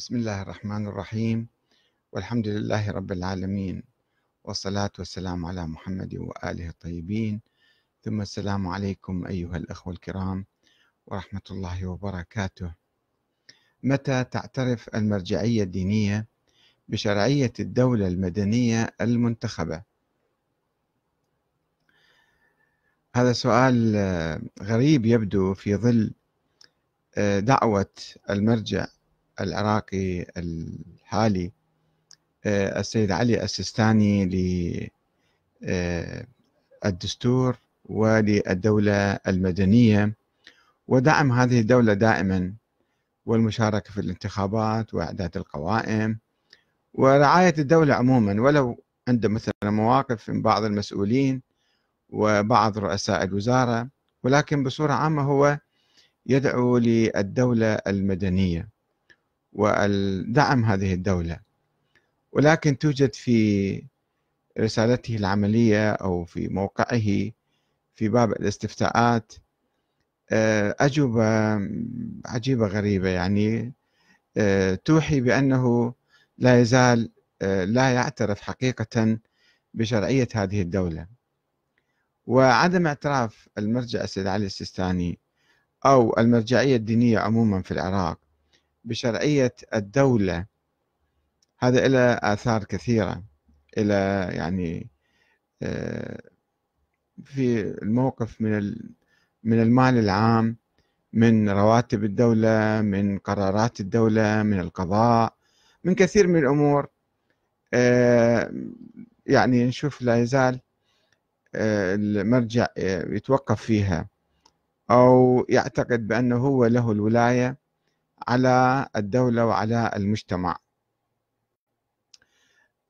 بسم الله الرحمن الرحيم. والحمد لله رب العالمين. والصلاة والسلام على محمد وآله الطيبين. ثم السلام عليكم أيها الأخوة الكرام ورحمة الله وبركاته. متى تعترف المرجعية الدينية بشرعية الدولة المدنية المنتخبة؟ هذا سؤال غريب يبدو في ظل دعوة المرجع العراقي الحالي آه، السيد علي السيستاني للدستور آه، وللدولة المدنية. ودعم هذه الدولة دائما والمشاركة في الانتخابات وإعداد القوائم ورعاية الدولة عموما. ولو عند مثلا مواقف من بعض المسؤولين وبعض رؤساء الوزارة ولكن بصورة عامة هو يدعو للدولة المدنية. ودعم هذه الدولة. ولكن توجد في رسالته العملية أو في موقعه في باب الاستفتاءات آه، أجوبة عجيبة غريبة يعني آه، توحي بأنه لا يزال آه، لا يعترف حقيقة بشرعية هذه الدولة. وعدم اعتراف المرجع السيد علي السيستاني أو المرجعية الدينية عموما في العراق بشرعية الدولة. هذا له آثار كثيرة إلى يعني آه، في الموقف من من المال العام من رواتب الدولة من قرارات الدولة من القضاء من كثير من الأمور. آه، يعني نشوف لا يزال آه، المرجع يتوقف فيها أو يعتقد بأنه هو له الولاية. على الدولة وعلى المجتمع.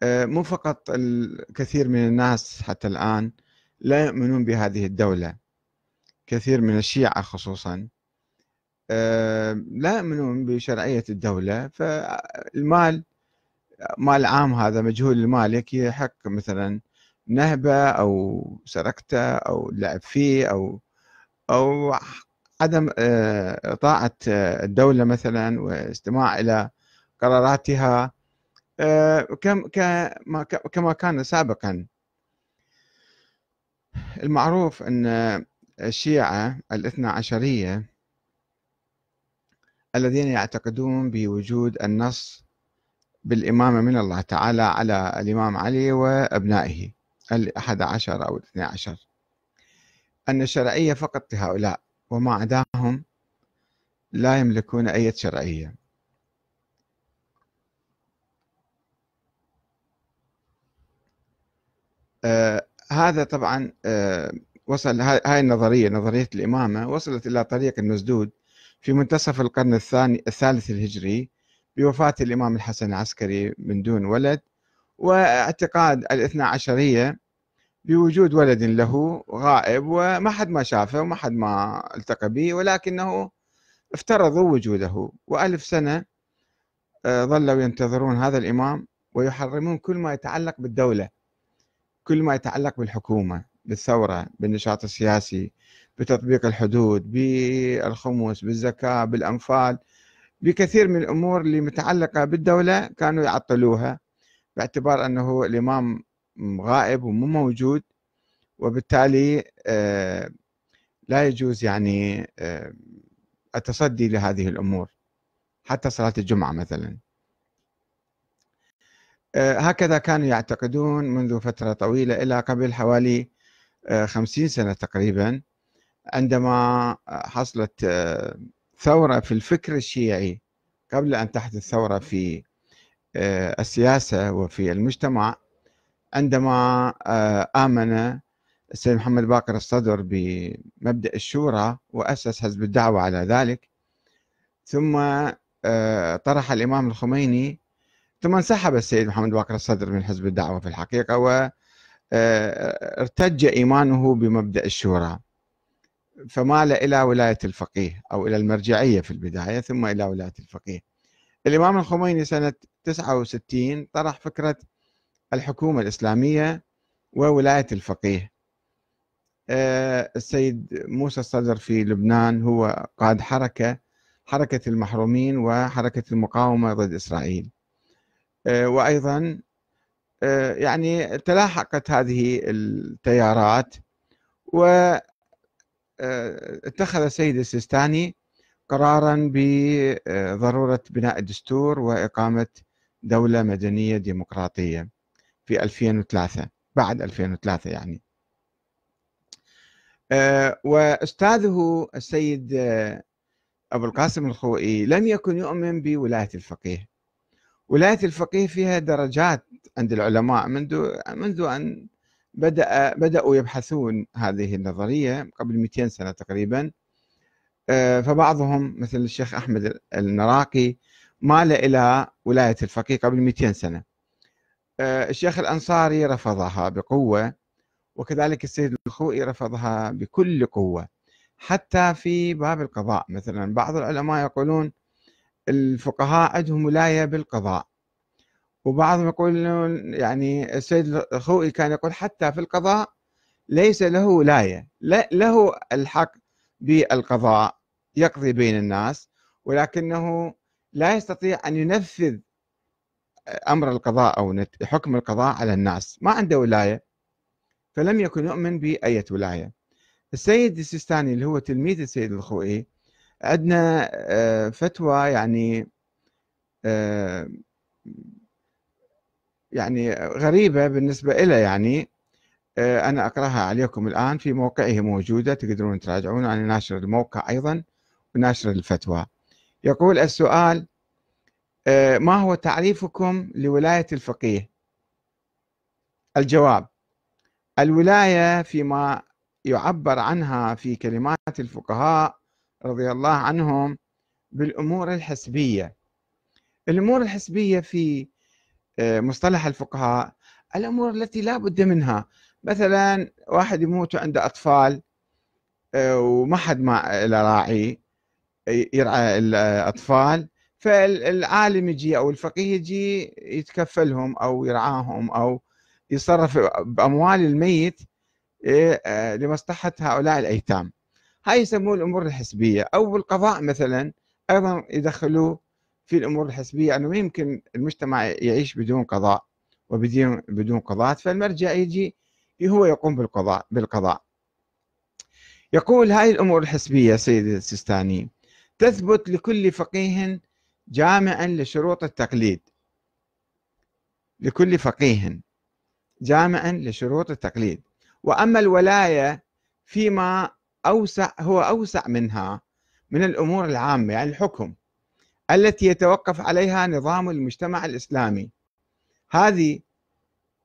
آه، مو فقط الكثير من الناس حتى الآن لا يؤمنون بهذه الدولة. كثير من الشيعة خصوصا آه، لا يؤمنون بشرعية الدولة. فالمال مال عام هذا مجهول المالك يحق مثلا نهبة أو سرقته أو لعب فيه أو أو عدم آه، طاعة آه، الدولة مثلا واستماع إلى قراراتها آه، كما كان سابقا. المعروف أن الشيعة الاثنى عشرية الذين يعتقدون بوجود النص بالإمامة من الله تعالى على الإمام علي وأبنائه الأحد عشر أو الاثنى عشر. أن الشرعية فقط لهؤلاء. وما عداهم لا يملكون أي شرعية. آه هذا طبعا آه وصل هاي النظرية نظرية الإمامة وصلت إلى طريق المسدود في منتصف القرن الثاني الثالث الهجري بوفاة الإمام الحسن العسكري من دون ولد واعتقاد الاثنى عشرية بوجود ولد له غائب وما حد ما شافه وما حد ما التقى به ولكنه افترضوا وجوده. وألف سنة آه، ظلوا ينتظرون هذا الإمام ويحرمون كل ما يتعلق بالدولة كل ما يتعلق بالحكومة بالثورة بالنشاط السياسي بتطبيق الحدود بالخمس بالزكاة بالأنفال. بكثير من الأمور اللي متعلقة بالدولة كانوا يعطلوها باعتبار أنه الإمام غائب ومو موجود وبالتالي آه، لا يجوز يعني آه، التصدي لهذه الأمور حتى صلاة الجمعة مثلا. آه، هكذا كانوا يعتقدون منذ فترة طويلة إلى قبل حوالي خمسين سنة تقريبا عندما حصلت ثورة في الفكر الشيعي قبل أن تحدث ثورة في السياسة وفي المجتمع. عندما آه، آمن السيد محمد باقر الصدر بمبدأ الشورى وأسس حزب الدعوة على ذلك ثم آه، طرح الإمام الخميني ثم انسحب السيد محمد باقر الصدر من حزب الدعوة في الحقيقة وارتج آه، إيمانه بمبدأ الشورى فمال إلى ولاية الفقيه أو إلى المرجعية في البداية ثم إلى ولاية الفقيه. الإمام الخميني سنة 69 طرح فكرة الحكومة الإسلامية وولاية الفقيه. آه، السيد موسى الصدر في لبنان هو قاد حركة حركة المحرومين وحركة المقاومة ضد إسرائيل. آه، وأيضا آه، يعني تلاحقت هذه التيارات واتخذ السيد السيستاني قرارا بضرورة بناء دستور وإقامة دولة مدنية ديمقراطية. في 2003 بعد 2003 يعني. آه، وأستاذه السيد آه، أبو القاسم الخوئي لم يكن يؤمن بولاية الفقيه. ولاية الفقيه فيها درجات عند العلماء منذ منذ أن بدأ بدأوا يبحثون هذه النظرية قبل 200 سنة تقريبا. آه، فبعضهم مثل الشيخ أحمد النراقي مال إلى ولاية الفقيه قبل 200 سنة. الشيخ الأنصاري رفضها بقوة وكذلك السيد الخوئي رفضها بكل قوة. حتى في باب القضاء مثلا بعض العلماء يقولون الفقهاء عندهم ولاية بالقضاء. وبعضهم يقولون يعني السيد الخوئي كان يقول حتى في القضاء ليس له ولاية له الحق بالقضاء يقضي بين الناس ولكنه لا يستطيع أن ينفذ أمر القضاء أو حكم القضاء على الناس. ما عنده ولاية. فلم يكن يؤمن بأية ولاية. السيد السيستاني اللي هو تلميذ السيد الخوئي عندنا آه، فتوى يعني آه، يعني غريبة بالنسبة إلى يعني آه، أنا أقرأها عليكم الآن في موقعه موجودة تقدرون تراجعون. أنا ناشر الموقع أيضا وناشر الفتوى. يقول السؤال ما هو تعريفكم لولاية الفقيه؟ الجواب الولاية فيما يعبر عنها في كلمات الفقهاء رضي الله عنهم بالأمور الحسبية. الأمور الحسبية في آه، مصطلح الفقهاء الأمور التي لا بد منها. مثلا واحد يموت عنده أطفال آه، وما حد ما راعي يرعى الأطفال. فالعالم يجي أو الفقيه يجي يتكفلهم أو يرعاهم أو يصرف بأموال الميت إيه، آه، لمصلحة هؤلاء الأيتام. هاي يسموه الأمور الحسبية. أو بالقضاء مثلا أيضا يدخلوه في الأمور الحسبية أنه يمكن المجتمع يعيش بدون قضاء وبدون بدون قضاء. فالمرجع يجي هو يقوم بالقضاء بالقضاء. يقول هاي الأمور الحسبية سيد السيستاني تثبت لكل فقيه جامعا لشروط التقليد. لكل فقيه. جامعا لشروط التقليد. وأما الولاية فيما أوسع هو أوسع منها من الأمور العامة يعني الحكم التي يتوقف عليها نظام المجتمع الإسلامي. هذه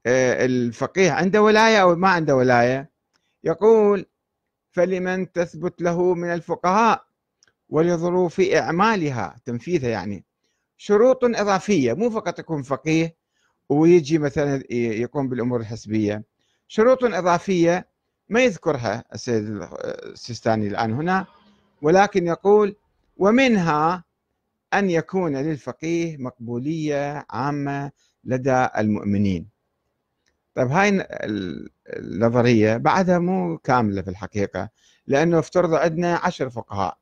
آه، الفقيه عنده ولاية أو ما عنده ولاية؟ يقول فلمن تثبت له من الفقهاء؟ ولظروف أعمالها تنفيذها يعني. شروط إضافية مو فقط يكون فقيه ويجي مثلا يقوم بالأمور الحسبية. شروط إضافية ما يذكرها السيد السيستاني الآن هنا ولكن يقول ومنها أن يكون للفقيه مقبولية عامة لدى المؤمنين. طيب هاي النظرية بعدها مو كاملة في الحقيقة لأنه افترض عندنا عشر فقهاء.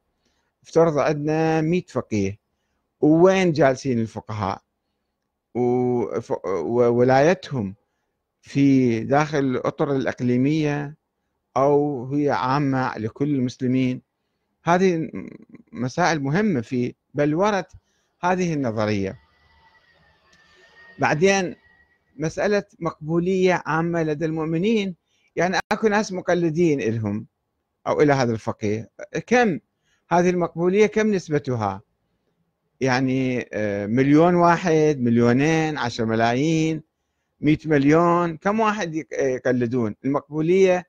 افترض عندنا 100 فقيه. وين جالسين الفقهاء؟ وولايتهم في داخل الأطر الإقليمية أو هي عامة لكل المسلمين؟ هذه مسائل مهمة في بلورة هذه النظرية. بعدين مسألة مقبولية عامة لدى المؤمنين يعني أكو ناس مقلدين لهم أو إلى هذا الفقيه. كم هذه المقبولية كم نسبتها؟ يعني آه، مليون واحد مليونين عشر ملايين مئة مليون كم واحد يقلدون؟ المقبولية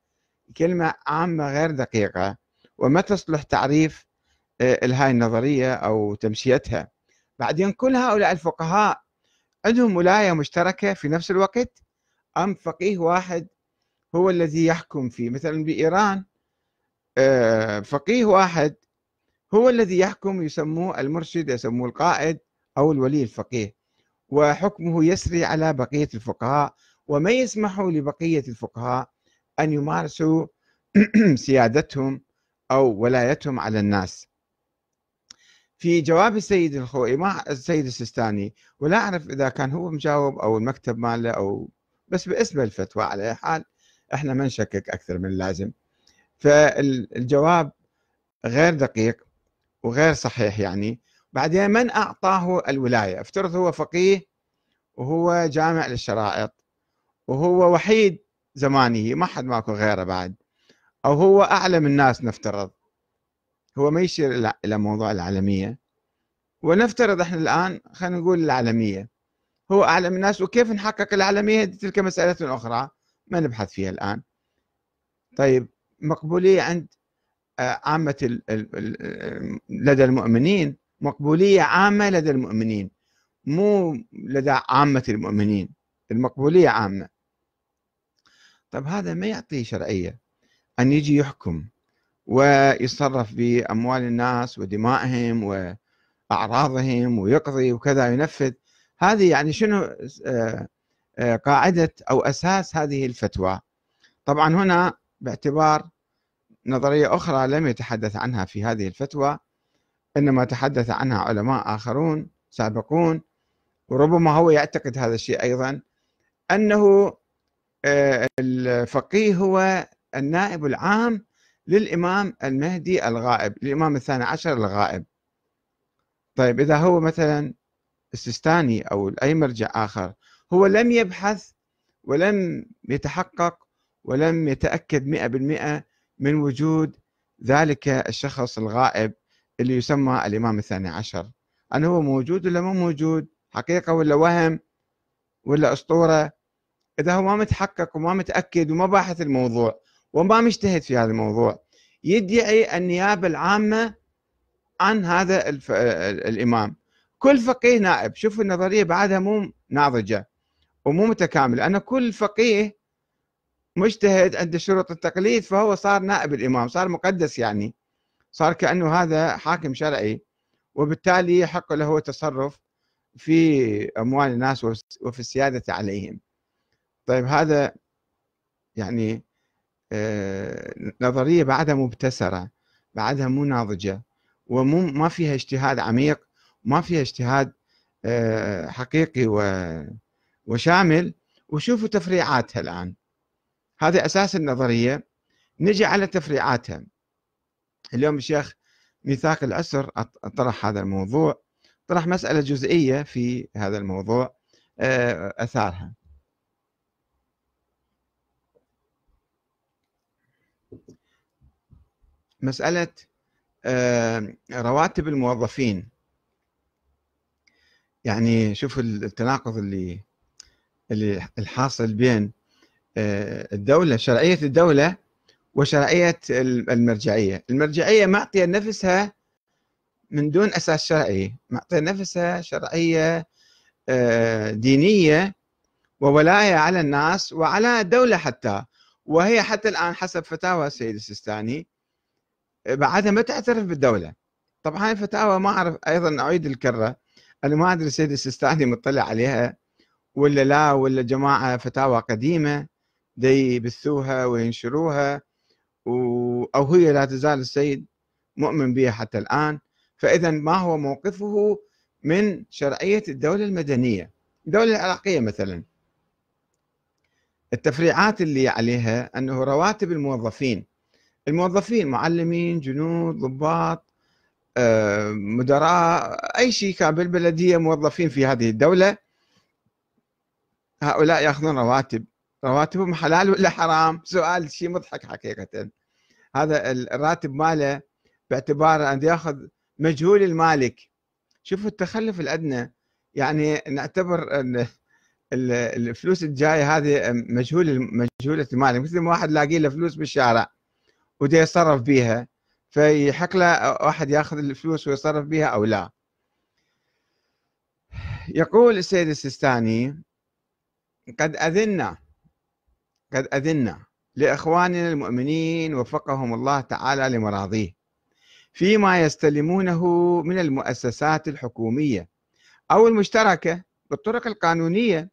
كلمة عامة غير دقيقة. وما تصلح تعريف آه، هاي النظرية أو تمشيتها؟ بعدين كل هؤلاء الفقهاء عندهم ولاية مشتركة في نفس الوقت؟ أم فقيه واحد هو الذي يحكم فيه؟ مثلا بإيران آه، فقيه واحد هو الذي يحكم يسموه المرشد يسموه القائد أو الولي الفقيه وحكمه يسري على بقية الفقهاء وما يسمح لبقية الفقهاء أن يمارسوا سيادتهم أو ولايتهم على الناس. في جواب السيد الخوئي ما السيد السيستاني ولا أعرف إذا كان هو مجاوب أو المكتب ماله أو بس باسم الفتوى على حال إحنا ما نشكك أكثر من اللازم. فالجواب غير دقيق. وغير صحيح يعني. بعدين من أعطاه الولاية؟ افترض هو فقيه وهو جامع للشرائط وهو وحيد زمانه ما حد ماكو غيره بعد. أو هو أعلم الناس نفترض. هو ما يشير إلى موضوع العالمية. ونفترض إحنا الآن خلينا نقول العالمية. هو أعلم الناس وكيف نحقق العالمية؟ تلك مسألة أخرى ما نبحث فيها الآن. طيب مقبولية عند عامة لدى المؤمنين مقبولية عامة لدى المؤمنين. مو لدى عامة المؤمنين المقبولية عامة. طيب هذا ما يعطي شرعية أن يجي يحكم ويتصرف بأموال الناس ودمائهم وأعراضهم ويقضي وكذا ينفذ هذه يعني شنو آه، آه، قاعدة أو أساس هذه الفتوى؟ طبعا هنا باعتبار نظرية أخرى لم يتحدث عنها في هذه الفتوى إنما تحدث عنها علماء آخرون سابقون وربما هو يعتقد هذا الشيء أيضا أنه آه، الفقيه هو النائب العام للإمام المهدي الغائب الإمام الثاني عشر الغائب. طيب إذا هو مثلا السيستاني أو أي مرجع آخر هو لم يبحث ولم يتحقق ولم يتأكد مئة بالمئة من وجود ذلك الشخص الغائب اللي يسمى الإمام الثاني عشر. أنه هو موجود ولا مو موجود؟ حقيقة ولا وهم ولا أسطورة؟ إذا هو ما متحقق وما متأكد وما باحث الموضوع وما مجتهد في هذا الموضوع يدعي النيابة العامة عن هذا الف... الإمام. كل فقيه نائب. شوف النظرية بعدها مو ناضجة ومو متكاملة. أنا كل فقيه مجتهد عند شروط التقليد فهو صار نائب الإمام صار مقدس يعني. صار كأنه هذا حاكم شرعي وبالتالي يحق له التصرف في أموال الناس وفي السيادة عليهم. طيب هذا يعني آه، نظرية بعدها مبتسرة بعدها مو ناضجة ومو ما فيها اجتهاد عميق ما فيها اجتهاد آه، حقيقي وشامل. وشوفوا تفريعاتها الآن. هذه أساس النظرية. نجي على تفريعاتها. اليوم الشيخ ميثاق الأسر طرح هذا الموضوع. طرح مسألة جزئية في هذا الموضوع آه، أثارها. مسألة آه، رواتب الموظفين. يعني شوف التناقض اللي اللي الحاصل بين الدولة شرعية الدولة وشرعية المرجعية. المرجعية معطية نفسها من دون أساس شرعي. معطية نفسها شرعية آه، دينية وولاية على الناس وعلى الدولة حتى. وهي حتى الآن حسب فتاوى السيد السيستاني بعدها ما تعترف بالدولة. طبعا هاي الفتاوى ما أعرف أيضا أعيد الكرة. أنا ما أدري السيد السيستاني مطلع عليها ولا لا ولا جماعة فتاوى قديمة. دي يبثوها وينشروها و... أو هي لا تزال السيد مؤمن بها حتى الآن. فإذا ما هو موقفه من شرعية الدولة المدنية؟ الدولة العراقية مثلا. التفريعات اللي عليها أنه رواتب الموظفين. الموظفين معلمين جنود ضباط آه، مدراء أي شيء كان بالبلدية موظفين في هذه الدولة هؤلاء يأخذون رواتب. رواتبهم حلال ولا حرام؟ سؤال شيء مضحك حقيقة. هذا الراتب ماله باعتبار أن يأخذ مجهول المالك. شوفوا التخلف الأدنى. يعني نعتبر أن الفلوس الجاية هذه مجهول مجهولة المالك مثل ما واحد لاقي له فلوس بالشارع وده يتصرف بها فيحق له واحد يأخذ الفلوس ويتصرف بها أو لا. يقول السيد السيستاني قد أذنا قد أذنا لإخواننا المؤمنين وفقهم الله تعالى لمراضيه. فيما يستلمونه من المؤسسات الحكومية أو المشتركة بالطرق القانونية.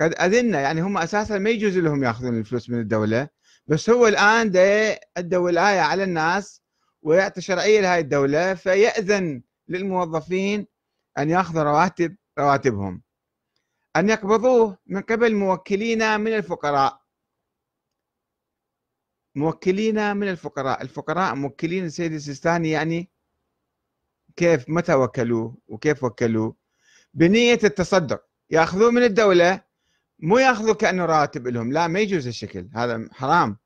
قد أذنا يعني هم أساسا ما يجوز لهم يأخذون الفلوس من الدولة بس هو الآن ده عنده ولاية على الناس ويعطي شرعية لهذه الدولة فيأذن للموظفين أن يأخذوا رواتب رواتبهم. أن يقبضوه من قبل موكلين من الفقراء. موكلين من الفقراء. الفقراء موكلين السيد السيستاني يعني كيف متى وكلوه وكيف وكلوه؟ بنية التصدق. يأخذوه من الدولة مو ياخذوا كأنه راتب لهم. لا ما يجوز الشكل هذا حرام.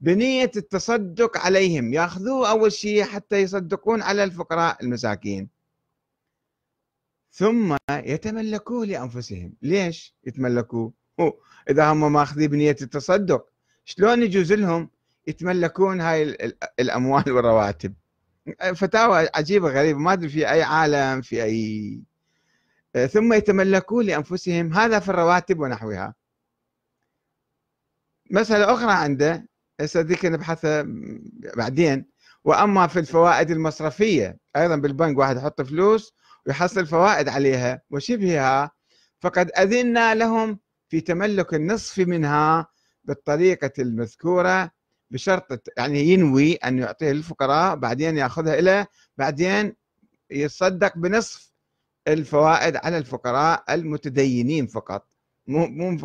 بنية التصدق عليهم. يأخذوه أول شيء حتى يصدقون على الفقراء المساكين. ثم يتملكوه لأنفسهم. ليش يتملكوه؟ إذا هم ماخذين بنية التصدق شلون يجوز لهم يتملكون هاي الأموال والرواتب؟ فتاوى عجيبة غريبة ما أدري في أي عالم في أي ثم يتملكون لأنفسهم هذا في الرواتب ونحوها. مسألة أخرى عنده هسه ذيك نبحثها بعدين وأما في الفوائد المصرفية أيضا بالبنك واحد يحط فلوس ويحصل فوائد عليها وشبهها فقد أذنا لهم في تملك النصف منها بالطريقة المذكورة بشرط يعني ينوي أن يعطيه للفقراء بعدين يأخذها إلى بعدين يتصدق بنصف الفوائد على الفقراء المتدينين فقط مو مو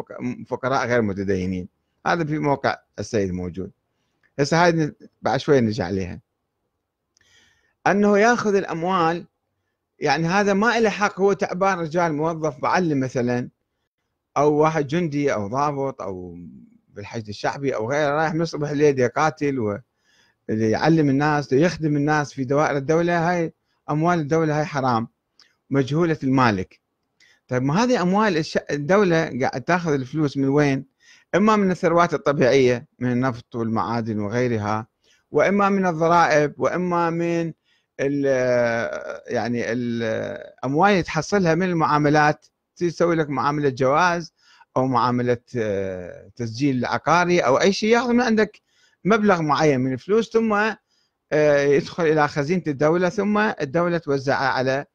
فقراء غير متدينين. هذا في موقع السيد موجود. هسه هاي بعد شوي نرجع عليها أنه يأخذ الأموال يعني هذا ما له حق هو تعبان رجال موظف معلم مثلا أو واحد جندي أو ضابط أو بالحشد الشعبي أو غيره رايح مصبح الليل قاتل و يعلم الناس ويخدم الناس في دوائر الدولة هاي أموال الدولة هاي حرام مجهولة المالك. طيب ما هذه أموال الدولة قاعد تأخذ الفلوس من وين؟ إما من الثروات الطبيعية من النفط والمعادن وغيرها وإما من الضرائب وإما من ال يعني الأموال اللي تحصلها من المعاملات. تسوي لك معاملة جواز أو معاملة تسجيل عقاري أو أي شيء ياخذ من عندك مبلغ معين من الفلوس ثم آه، يدخل إلى خزينة الدولة ثم الدولة توزعها على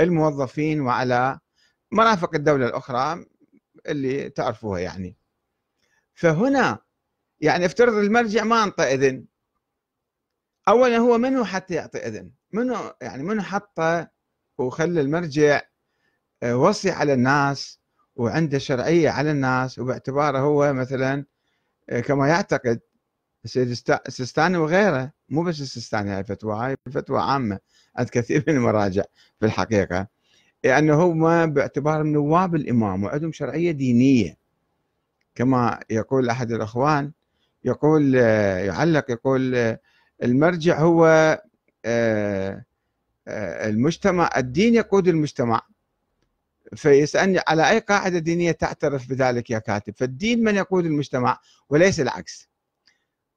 الموظفين وعلى مرافق الدولة الأخرى اللي تعرفوها يعني. فهنا يعني افترض المرجع ما انطى إذن. اولا هو منو حتى يعطي إذن؟ منو يعني منو حطه وخلى المرجع آه، وصي على الناس وعنده شرعية على الناس وباعتباره هو مثلا آه، كما يعتقد السيد السيستاني وغيره. مو بس السيستاني هاي فتوى هاي فتوى عامة. عند كثير من المراجع في الحقيقة. لأنه هم باعتبار نواب الإمام وعندهم شرعية دينية. كما يقول أحد الأخوان يقول آه، يعلق يقول المرجع هو المجتمع الدين يقود المجتمع. فيسألني على أي قاعدة دينية تعترف بذلك يا كاتب؟ فالدين من يقود المجتمع وليس العكس.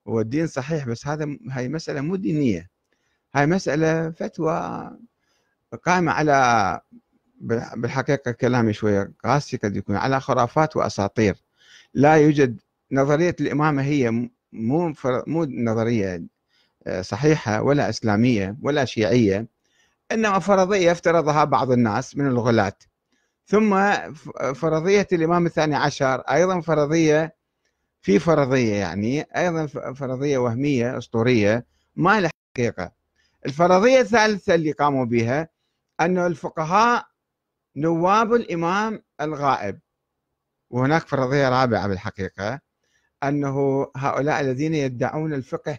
هو الدين صحيح بس هذا هاي مسألة مو دينية. هاي مسألة فتوى قائمة على بالحقيقة كلامي شوية قاسي قد يكون على خرافات وأساطير. لا يوجد نظرية الإمامة هي مو مو نظرية آه، صحيحة ولا إسلامية ولا شيعية إنما فرضية افترضها بعض الناس من الغلاة. ثم فرضية الإمام الثاني عشر أيضا فرضية في فرضية يعني أيضا فرضية وهمية أسطورية ما لها حقيقة. الفرضية الثالثة اللي قاموا بها أن الفقهاء نواب الإمام الغائب. وهناك فرضية رابعة بالحقيقة أنه هؤلاء الذين يدعون الفقه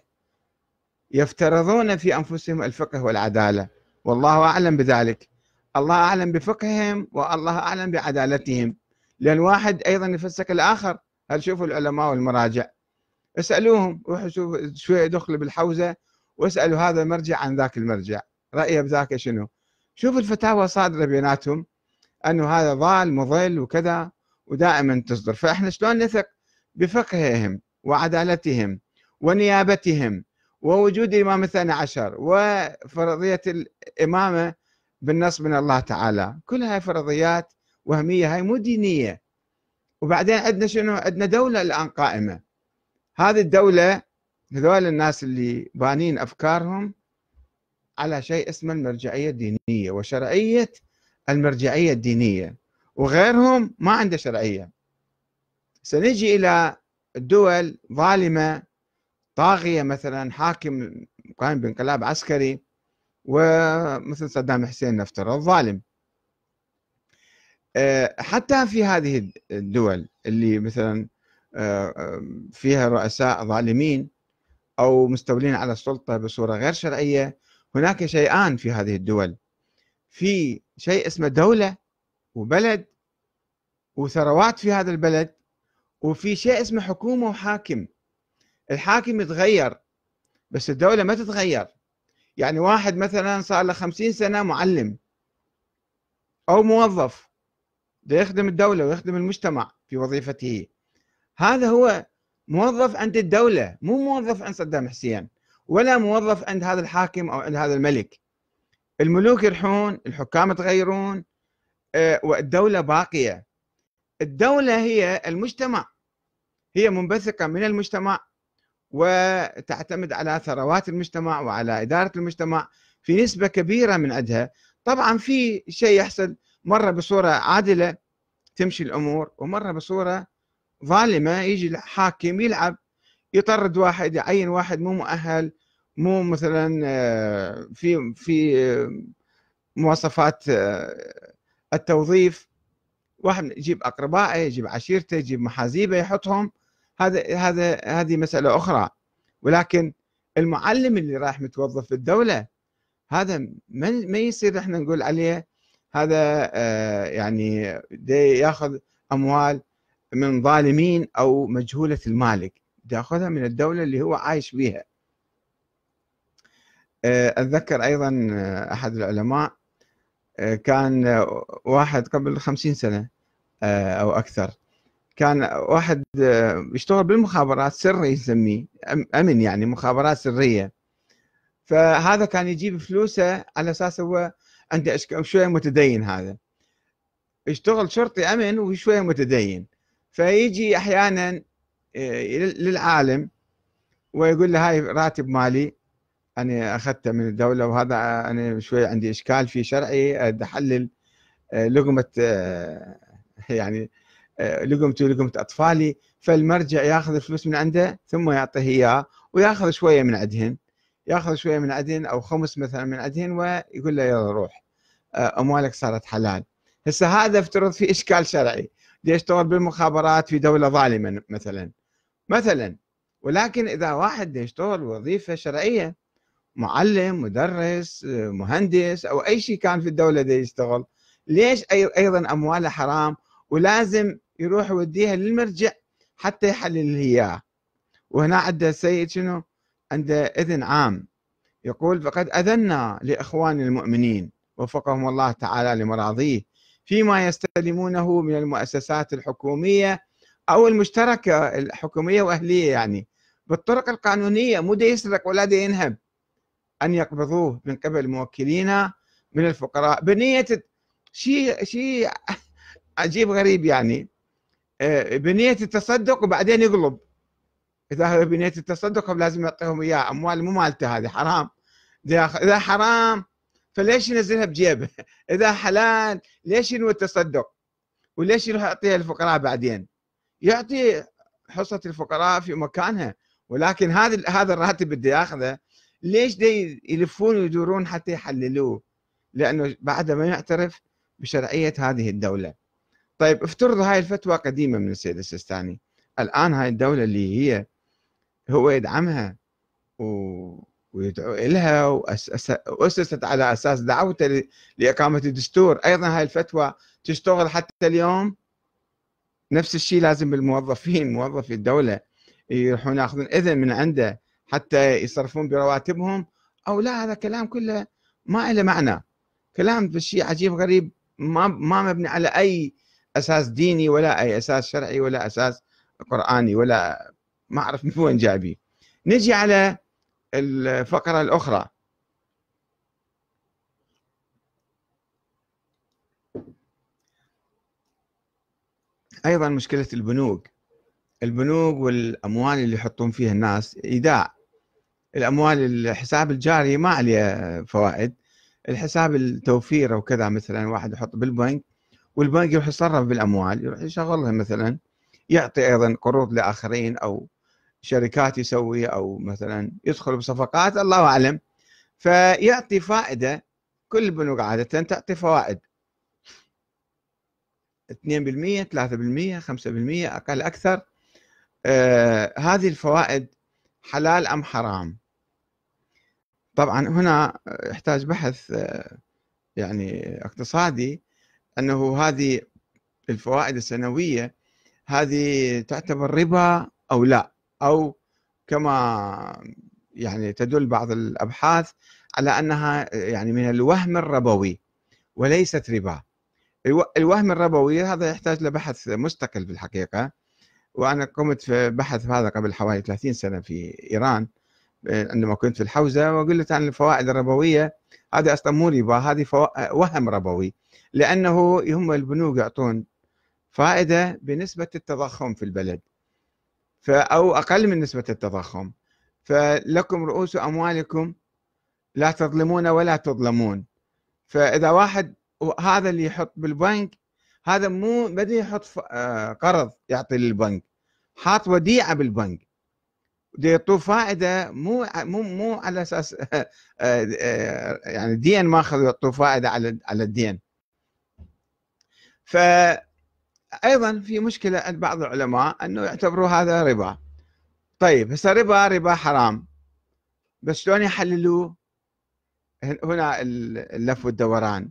يفترضون في أنفسهم الفقه والعدالة. والله أعلم بذلك. الله أعلم بفقههم والله أعلم بعدالتهم. لأن واحد أيضا يفسك الآخر. هل شوفوا العلماء والمراجع؟ اسألوهم. روحوا شوفوا شوية دخلوا بالحوزة واسألوا هذا المرجع عن ذاك المرجع. رأيه بذاك شنو؟ شوف الفتاوى صادرة بيناتهم. أنه هذا ضال مضل وكذا ودائما تصدر. فإحنا شلون نثق بفقههم وعدالتهم ونيابتهم؟ ووجود الإمام الثاني عشر وفرضية الإمامة بالنص من الله تعالى. كلها فرضيات وهمية هاي مو دينية. وبعدين عندنا شنو؟ عندنا دولة الآن قائمة. هذه الدولة هذول الناس اللي بانين أفكارهم على شيء اسمه المرجعية الدينية وشرعية المرجعية الدينية. وغيرهم ما عنده شرعية. سنجي إلى الدول ظالمة طاغية مثلا حاكم وقائم بانقلاب عسكري ومثل صدام حسين نفترض ظالم. آه، حتى في هذه الدول اللي مثلا آه، فيها رؤساء ظالمين أو مستولين على السلطة بصورة غير شرعية هناك شيئان في هذه الدول. في شيء اسمه دولة وبلد وثروات في هذا البلد وفي شيء اسمه حكومة وحاكم. الحاكم يتغير بس الدولة ما تتغير. يعني واحد مثلا صار له خمسين سنة معلم أو موظف يخدم الدولة ويخدم المجتمع في وظيفته. هذا هو موظف عند الدولة مو موظف عند صدام حسين ولا موظف عند هذا الحاكم أو عند هذا الملك. الملوك يرحون الحكام يتغيرون آه، والدولة باقية. الدولة هي المجتمع هي منبثقة من المجتمع. وتعتمد على ثروات المجتمع وعلى إدارة المجتمع في نسبة كبيرة من عندها. طبعا في شيء يحصل مرة بصورة عادلة تمشي الأمور ومرة بصورة ظالمة يجي الحاكم يلعب يطرد واحد يعين واحد مو مؤهل مو مثلا آه، في في مواصفات آه، التوظيف. واحد يجيب أقربائه يجيب عشيرته يجيب محازيبه يحطهم. هذا هذا هذه مسألة أخرى. ولكن المعلم اللي راح متوظف في الدولة هذا ما ما يصير إحنا نقول عليه هذا آه، يعني ياخذ أموال من ظالمين أو مجهولة المالك. ياخذها من الدولة اللي هو عايش بها آه، أتذكر أيضا آه، أحد العلماء كان واحد قبل خمسين سنة أو أكثر. كان واحد يشتغل بالمخابرات سري يسميه أمن يعني مخابرات سرية. فهذا كان يجيب فلوسه على أساس هو عنده شوية متدين هذا. يشتغل شرطي أمن وشوية متدين. فيجي أحيانا آه، للعالم ويقول له هاي راتب مالي أنا أخذته من الدولة وهذا أنا شوية عندي إشكال في شرعي أحلل آه، لقمة آه، يعني لقمتي ولقمه أطفالي فالمرجع ياخذ الفلوس من عنده ثم يعطيه إياه وياخذ شوية من عندهن ياخذ شوية من عدن أو خمس مثلا من عدن ويقول له يلا روح. آه، أموالك صارت حلال. هسه هذا افترض في إشكال شرعي. يشتغل بالمخابرات في دولة ظالمة مثلا؟ مثلا. ولكن إذا واحد يشتغل وظيفة شرعية معلم مدرس مهندس أو أي شيء كان في الدولة دي يشتغل ليش أيضا أمواله حرام؟ ولازم يروح يوديها للمرجع حتى يحلل اياه وهنا عنده السيد شنو؟ عنده إذن عام. يقول فقد أذنا لإخوان المؤمنين وفقهم الله تعالى لمراضيه فيما يستلمونه من المؤسسات الحكومية أو المشتركة الحكومية وأهلية يعني. بالطرق القانونية مو يسرق ولا ينهب. أن يقبضوه من قبل موكلينا من الفقراء. بنية شيء شيء عجيب غريب يعني. آه، بنية التصدق وبعدين يقلب إذا هو بنية التصدق لازم يعطيهم اياه أموال مو مالته هذه حرام إذا حرام فليش ينزلها بجيبه؟ إذا حلال ليش ينوي التصدق؟ وليش يروح يعطيها للفقراء بعدين؟ يعطي حصة الفقراء في مكانها ولكن هذا هذا الراتب اللي ياخذه ليش دي يلفون ويدورون حتى يحللوه؟ لأنه بعد ما يعترف بشرعية هذه الدولة. طيب افترض هاي الفتوى قديمة من السيد السيستاني. الآن هاي الدولة اللي هي هو يدعمها ويدعو إلها وأسست على أساس دعوته لإقامة الدستور. أيضا هاي الفتوى تشتغل حتى اليوم. نفس الشيء لازم بالموظفين موظفي الدولة يروحون ياخذون إذن من عنده حتى يصرفون برواتبهم. أو لا هذا كلام كله ما له معنى. كلام بالشيء عجيب غريب ما ما مبني على أي أساس ديني ولا أي أساس شرعي ولا أساس قرآني ولا ما أعرف من وين جايبيه نجي على الفقرة الأخرى. أيضا مشكلة البنوك. البنوك والأموال اللي يحطون فيها الناس إيداع. الأموال الحساب الجاري ما عليه فوائد. الحساب التوفير أو كذا مثلا واحد يحط بالبنك والبنك يروح يتصرف بالأموال يروح يشغلها مثلا يعطي أيضا قروض لآخرين أو شركات يسوي أو مثلا يدخل بصفقات الله أعلم. فيعطي فائدة كل البنوك عادة تعطي فوائد. 2% 3% 5% أقل أكثر. آه هذه الفوائد حلال أم حرام؟ طبعا هنا يحتاج بحث آه يعني اقتصادي. أنه هذه الفوائد السنوية هذه تعتبر ربا أو لا أو كما يعني تدل بعض الأبحاث على أنها يعني من الوهم الربوي وليست ربا. الوهم الربوي هذا يحتاج لبحث مستقل في الحقيقة. وأنا قمت في بحث هذا قبل حوالي 30 سنة في إيران عندما كنت في الحوزة وقلت عن الفوائد الربوية. هذه أصلا مو ربا هذه وهم ربوي. لأنه هم البنوك يعطون فائدة بنسبة التضخم في البلد. أو أقل من نسبة التضخم. فلكم رؤوس أموالكم لا تظلمون ولا تظلمون. فإذا واحد هذا اللي يحط بالبنك هذا مو بدي يحط آه، قرض يعطي للبنك حاط وديعة بالبنك. يعطوه فائدة مو مو مو على أساس آه، آه، يعني دين ماخذ يعطوه فائدة على على الدين. فايضا في مشكلة عند بعض العلماء أنه يعتبروا هذا ربا. طيب هسه ربا ربا حرام. بس شلون يحللوه؟ هنا اللف والدوران.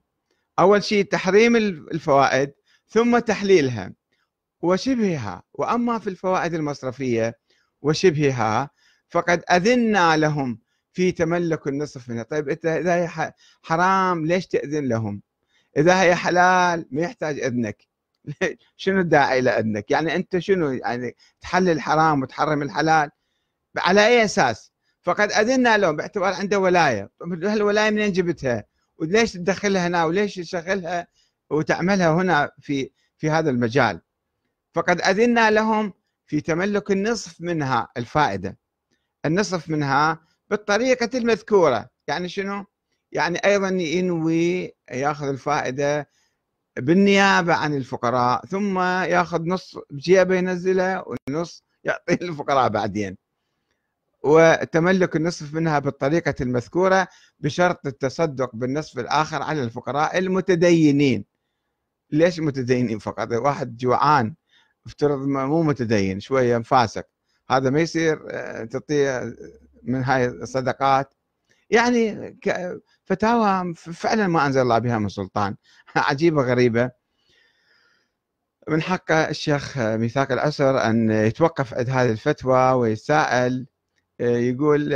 أول شيء تحريم الفوائد ثم تحليلها. وشبهها. وأما في الفوائد المصرفية وشبهها فقد أذنا لهم في تملك النصف منها. طيب اذا هي حرام ليش تأذن لهم؟ إذا هي حلال ما يحتاج إذنك. شنو الداعي إلى إذنك؟ يعني أنت شنو؟ يعني تحلل الحرام وتحرم الحلال؟ على أي أساس؟ فقد أذنا لهم باعتبار عنده ولاية. هالولاية منين جبتها؟ وليش تدخلها هنا؟ وليش تشغلها؟ وتعملها هنا في في هذا المجال. فقد أذنا لهم في تملك النصف منها الفائدة. النصف منها بالطريقة المذكورة. يعني شنو؟ يعني أيضا ينوي ياخذ الفائدة بالنيابة عن الفقراء ثم ياخذ نص بجيبه ينزله والنص يعطيه للفقراء بعدين. وتملك النصف منها بالطريقة المذكورة بشرط التصدق بالنصف الآخر على الفقراء المتدينين. ليش متدينين فقط؟ واحد جوعان افترض مو متدين شوية مفاسق. هذا ما يصير آه، تعطيه من هاي الصدقات. يعني فتاوى فعلا ما أنزل الله بها من سلطان. عجيبة غريبة. من حق الشيخ ميثاق العسر أن يتوقف عند هذه الفتوى ويتساءل يقول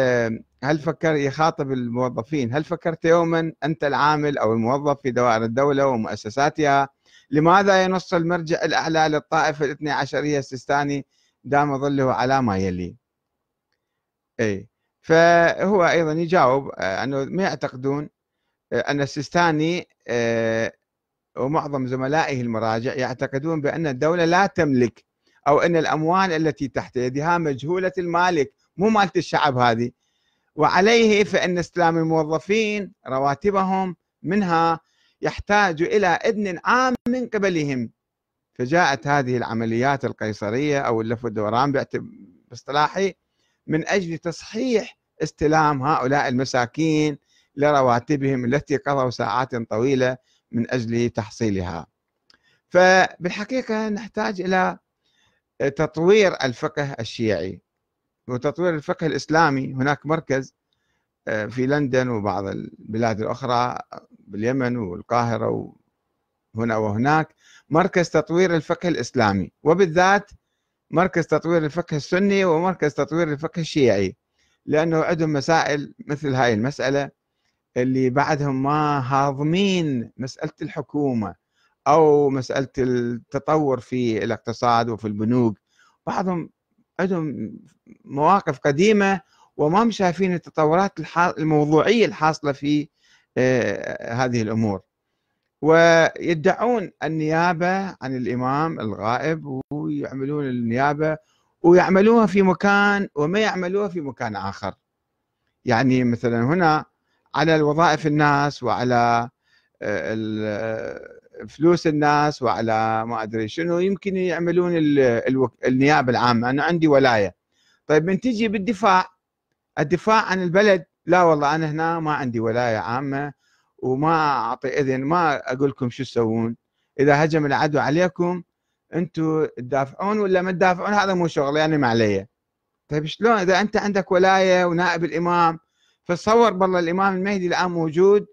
هل فكر يخاطب الموظفين هل فكرت يوما أنت العامل أو الموظف في دوائر الدولة ومؤسساتها؟ لماذا ينص المرجع الأعلى للطائفة الاثنى عشرية السيستاني دام ظله على ما يلي؟ أي فهو أيضا يجاوب آه، أنه ما يعتقدون آه، أن السيستاني آه، ومعظم زملائه المراجع يعتقدون بأن الدولة لا تملك أو أن الأموال التي تحت يدها مجهولة المالك مو مالت الشعب هذه. وعليه فإن استلام الموظفين رواتبهم منها يحتاج إلى إذن عام من قبلهم. فجاءت هذه العمليات القيصرية أو اللف والدوران باصطلاحي من أجل تصحيح استلام هؤلاء المساكين لرواتبهم التي قضوا ساعات طويلة من أجل تحصيلها. فبالحقيقة نحتاج إلى تطوير الفقه الشيعي. وتطوير الفقه الإسلامي هناك مركز آه، في لندن وبعض البلاد الأخرى باليمن والقاهرة وهنا وهناك مركز تطوير الفقه الإسلامي. وبالذات مركز تطوير الفقه السني ومركز تطوير الفقه الشيعي لأنه عندهم مسائل مثل هاي المسألة اللي بعدهم ما هاضمين مسألة الحكومة أو مسألة التطور في الاقتصاد وفي البنوك. بعضهم عندهم مواقف قديمة وما شايفين التطورات الموضوعية الحاصلة في آه، هذه الأمور. ويدعون النيابة عن الإمام الغائب ويعملون النيابة ويعملوها في مكان وما يعملوها في مكان آخر. يعني مثلا هنا على الوظائف الناس وعلى آه، فلوس الناس وعلى ما أدري شنو يمكن يعملون النيابة العامة. أنا عندي ولاية. طيب من تجي بالدفاع الدفاع عن البلد لا والله أنا هنا ما عندي ولاية عامة. وما أعطي إذن ما أقول لكم شو تسوون. إذا هجم العدو عليكم أنتم تدافعون ولا ما تدافعون هذا مو شغلي يعني ما علي. طيب شلون؟ إذا أنت عندك ولاية ونائب الإمام فتصور بالله الإمام المهدي الآن موجود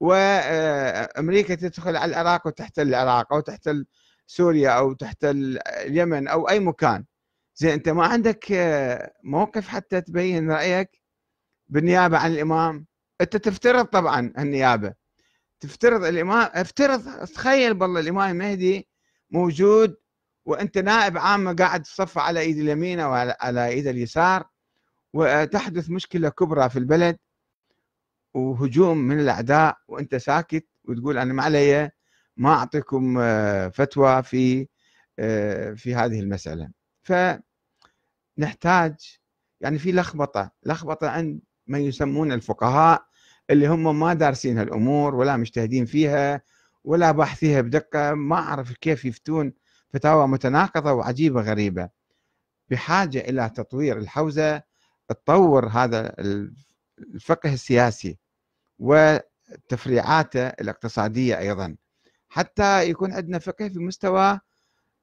وامريكا تدخل على العراق وتحتل العراق أو تحتل سوريا أو تحتل اليمن أو أي مكان. زين أنت ما عندك موقف حتى تبين رأيك بالنيابة عن الإمام؟ انت تفترض طبعا النيابه تفترض الإمام افترض تخيل بالله الإمام المهدي موجود وأنت نائب عامه قاعد تصف على إيد اليمين أو على إيد اليسار وتحدث مشكلة كبرى في البلد وهجوم من الأعداء وأنت ساكت وتقول أنا ما علي ما أعطيكم آه، فتوى في آه، في هذه المسألة. فنحتاج يعني في لخبطة لخبطة عند من يسمون الفقهاء اللي هم ما دارسين هالامور ولا مجتهدين فيها ولا باحثيها بدقة ما أعرف كيف يفتون فتاوى متناقضة وعجيبة غريبة. بحاجة إلى تطوير الحوزة تطور هذا الفقه السياسي وتفريعاته الاقتصادية أيضا. حتى يكون عندنا فقه في مستوى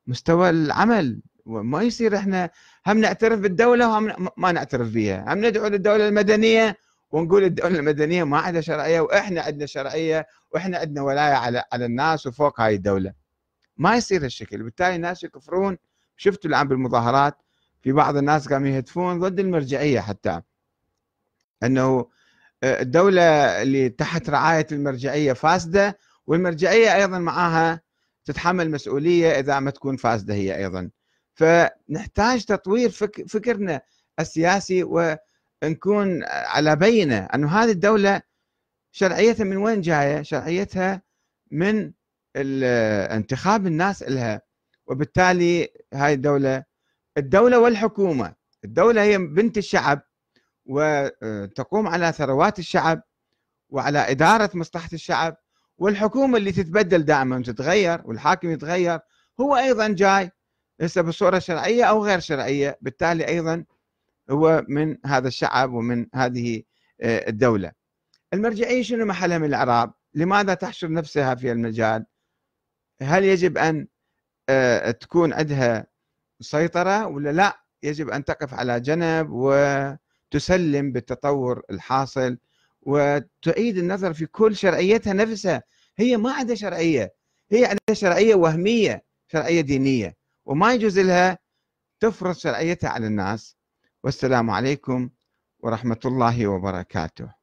مستوى العمل. وما يصير إحنا هم نعترف بالدولة وهم ما نعترف بها هم ندعو للدولة المدنية ونقول الدولة المدنية ما عندها شرعية وإحنا عندنا شرعية وإحنا عندنا ولاية على على الناس وفوق هاي الدولة. ما يصير هالشكل. بالتالي الناس يكفرون. شفتوا الآن بالمظاهرات في بعض الناس قاموا يهتفون ضد المرجعية حتى. إنه آه، الدولة اللي تحت رعاية المرجعية فاسدة والمرجعية أيضا معاها تتحمل مسؤولية إذا ما تكون فاسدة هي أيضا. فنحتاج تطوير فكرنا السياسي ونكون على بينة أنه هذه الدولة شرعيتها من وين جاية؟ شرعيتها من انتخاب الناس لها وبالتالي هاي الدولة الدولة والحكومة الدولة هي بنت الشعب وتقوم على ثروات الشعب وعلى إدارة مصلحة الشعب والحكومة اللي تتبدل دائما وتتغير والحاكم يتغير هو أيضا جاي هسه بصوره شرعيه أو غير شرعية بالتالي أيضا هو من هذا الشعب ومن هذه آه، الدولة المرجعية شنو محلها من الإعراب؟ لماذا تحشر نفسها في المجال؟ هل يجب أن آه، تكون عندها سيطرة ولا لا؟ يجب أن تقف على جنب وتسلم بالتطور الحاصل وتعيد النظر في كل شرعيتها نفسها هي ما عندها شرعية هي عندها شرعية وهمية شرعية دينية وما يجوز لها تفرض شرعيتها على الناس. والسلام عليكم ورحمة الله وبركاته.